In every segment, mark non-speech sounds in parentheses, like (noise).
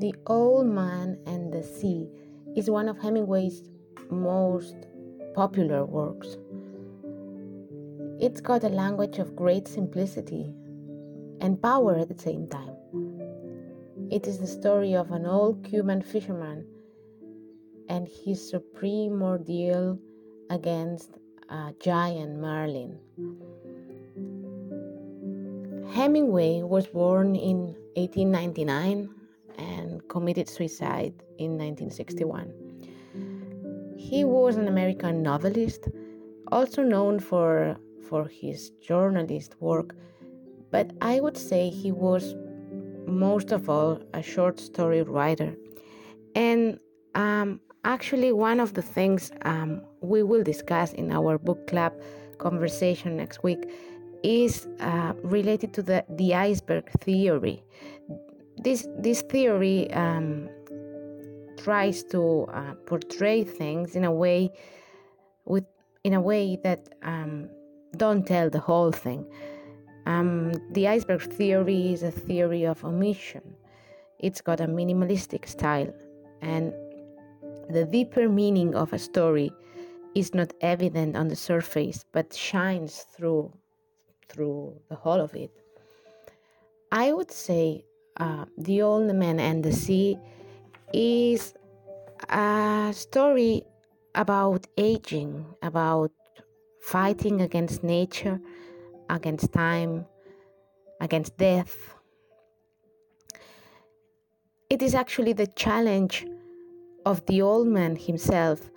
The Old Man and the Sea is one of Hemingway's most popular works. It's got a language of great simplicity and power at the same time. It is the story of an old Cuban fisherman and his supreme ordeal against a giant marlin. Hemingway was born in 1899 and committed suicide in 1961. He was an American novelist, also known for, for his journalist work, but I would say he was most of all a short story writer. And um, actually, one of the things um, we will discuss in our book club conversation next week is uh, related to the, the iceberg theory this this theory um, tries to uh, portray things in a way with in a way that um, don't tell the whole thing. Um, the iceberg theory is a theory of omission. It's got a minimalistic style, and the deeper meaning of a story is not evident on the surface, but shines through through the whole of it. I would say uh, The Old Man and the Sea is a story about aging, about fighting against nature, against time, against death. It is actually the challenge of the old man himself,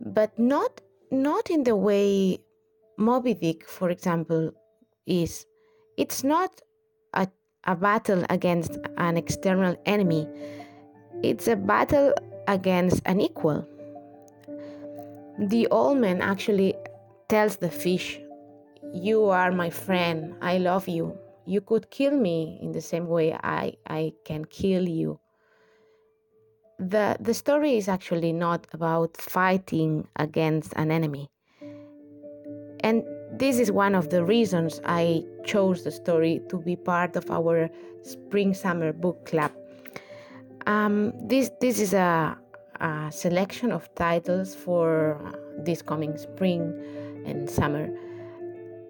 but not not in the way Moby Dick, for example, is. It's not a battle against an external enemy, it's a battle against an equal. The old man actually tells the fish, You are my friend, I love you. You could kill me in the same way I, I can kill you. The, the story is actually not about fighting against an enemy. And this is one of the reasons I chose the story to be part of our spring summer book club. Um, this this is a, a, selection of titles for this coming spring and summer,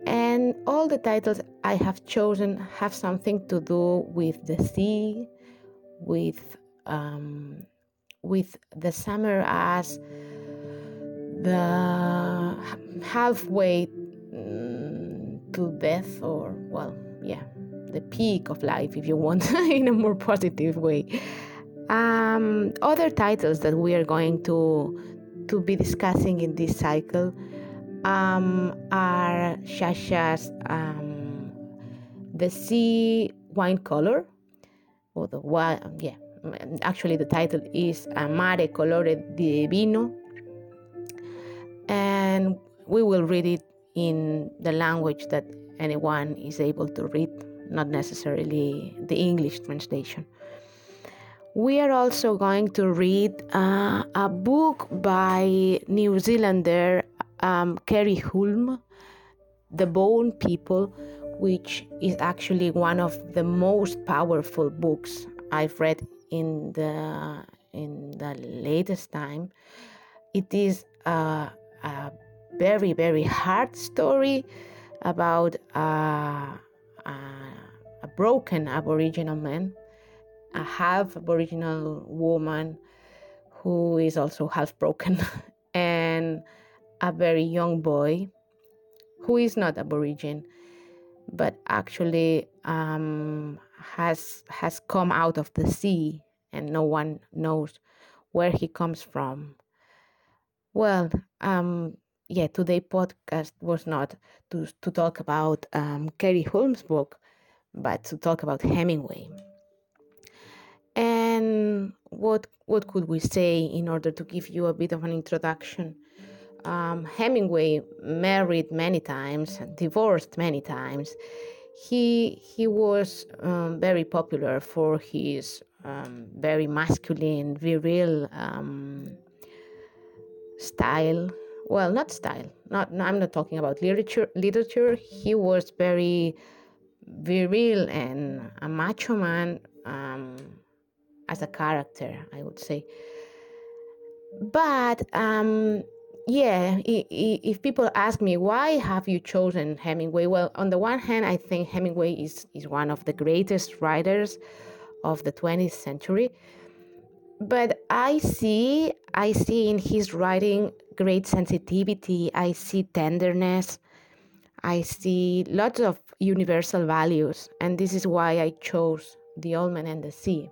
and all the titles I have chosen have something to do with the sea, with um, with the summer as the halfway to death or well yeah the peak of life if you want (laughs) in a more positive way. Um, other titles that we are going to to be discussing in this cycle um, are Sciascia's um, The Sea Wine Color, or the yeah, actually the title is Amare Colore di Vino, and we will read it in the language that anyone is able to read, not necessarily the English translation. We are also going to read uh, a book by New Zealander um, Keri Hulme, The Bone People, which is actually one of the most powerful books I've read in the in the latest time. It is uh, very, very hard story about a broken Aboriginal man, a half Aboriginal woman who is also half broken, (laughs) and a very young boy who is not Aboriginal but actually um, has has come out of the sea and no one knows where he comes from. Well, um, yeah, today podcast was not to, to talk about um, Hulme's book, but to talk about Hemingway. And what what could we say in order to give you a bit of an introduction? Um, Hemingway married many times, divorced many times. He he was um, very popular for his um, very masculine, virile um, style well not style not i'm not talking about literature literature he was very virile and a macho man um, as a character, I would say. But um, yeah, if people ask me why have you chosen Hemingway, well, on the one hand, I think Hemingway is is one of the greatest writers of the 20th century. But I see, I see in his writing great sensitivity. I see tenderness. I see lots of universal values, and this is why I chose The Old Man and the Sea.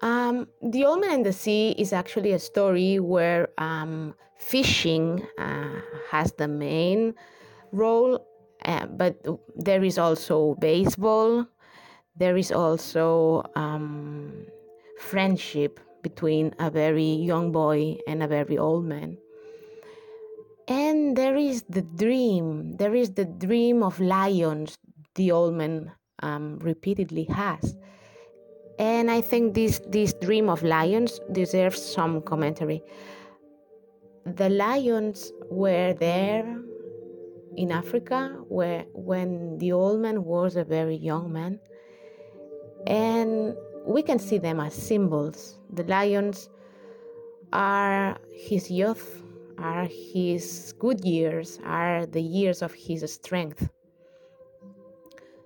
Um, the Old Man and the Sea is actually a story where um, fishing uh, has the main role, uh, but there is also baseball, there is also um, friendship between a very young boy and a very old man. And there is the dream, there is the dream of lions the old man um, repeatedly has and I think this this dream of lions deserves some commentary. The lions were there in Africa where when the old man was a very young man, and we can see them as symbols. The lions are his youth, are his good years, are the years of his strength.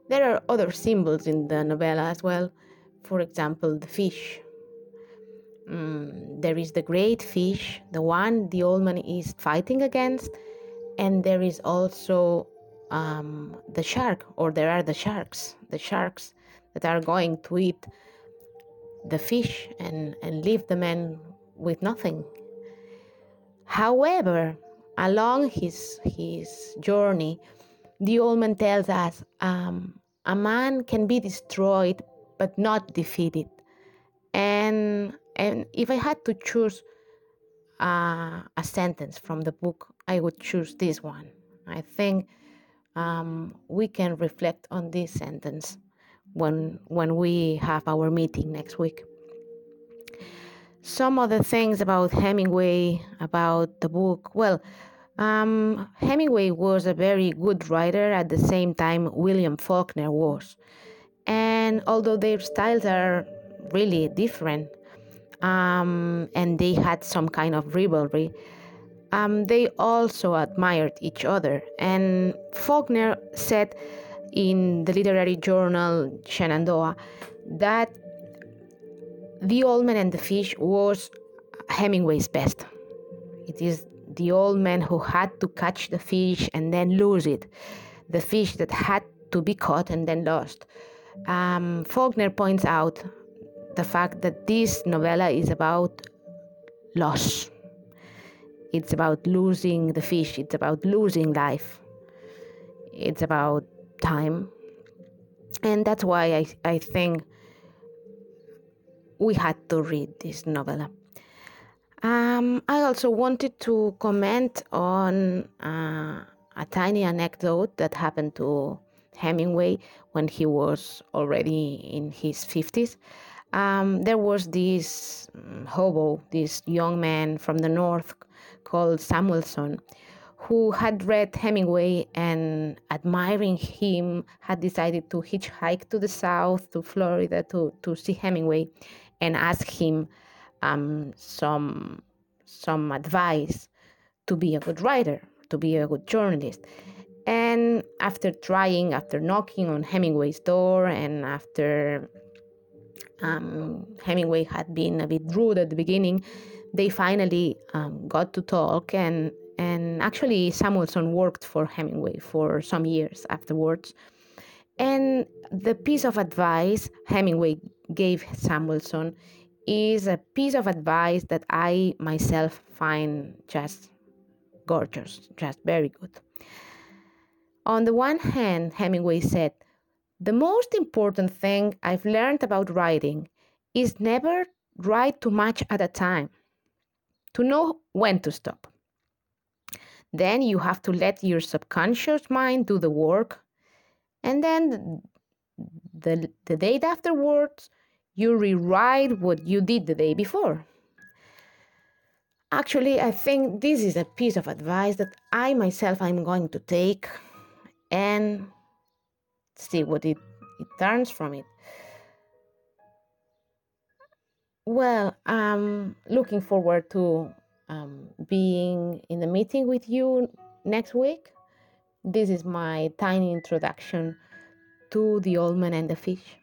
There are other symbols in the novella as well for example, the fish. Mm, there is the great fish, the one the old man is fighting against, and there is also um, the shark, or there are the sharks, the sharks that are going to eat the fish and, and leave the man with nothing. However, along his, his journey, the old man tells us um, a man can be destroyed but not defeated. And and if I had to choose uh, a sentence from the book, I would choose this one. I think um, we can reflect on this sentence when when we have our meeting next week. Some other things about Hemingway, about the book. Well, um, Hemingway was a very good writer. At the same time, William Faulkner was. And although their styles are really different, um, and they had some kind of rivalry, um, they also admired each other. And Faulkner said in the literary journal Shenandoah that The Old Man and the Fish was Hemingway's best. It is the old man who had to catch the fish and then lose it, the fish that had to be caught and then lost. Um, Faulkner points out the fact that this novella is about loss. It's about losing the fish, it's about losing life, it's about time. And that's why I, I think we had to read this novella. Um, I also wanted to comment on uh, a tiny anecdote that happened to Hemingway when he was already in his 50s. Um, there was this mm, hobo, this young man from the north called Samuelson, who had read Hemingway and, admiring him, had decided to hitchhike to the south, to Florida, to, to see Hemingway and ask him um, some, some advice to be a good writer, to be a good journalist. And after trying, after knocking on Hemingway's door, and after um, Hemingway had been a bit rude at the beginning, they finally um, got to talk. And and, and actually, Samuelson worked for Hemingway for some years afterwards. And the piece of advice Hemingway gave Samuelson is a piece of advice that I myself find just gorgeous, just very good. On the one hand, Hemingway said, the most important thing I've learned about writing is never write too much at a time, to know when to stop. Then you have to let your subconscious mind do the work, and then the, the day afterwards, you rewrite what you did the day before. Actually, I think this is a piece of advice that I myself am going to take and see what it, it turns from it. Well, I'm looking forward to um, being in the meeting with you next week. This is my tiny introduction to the old man and the fish.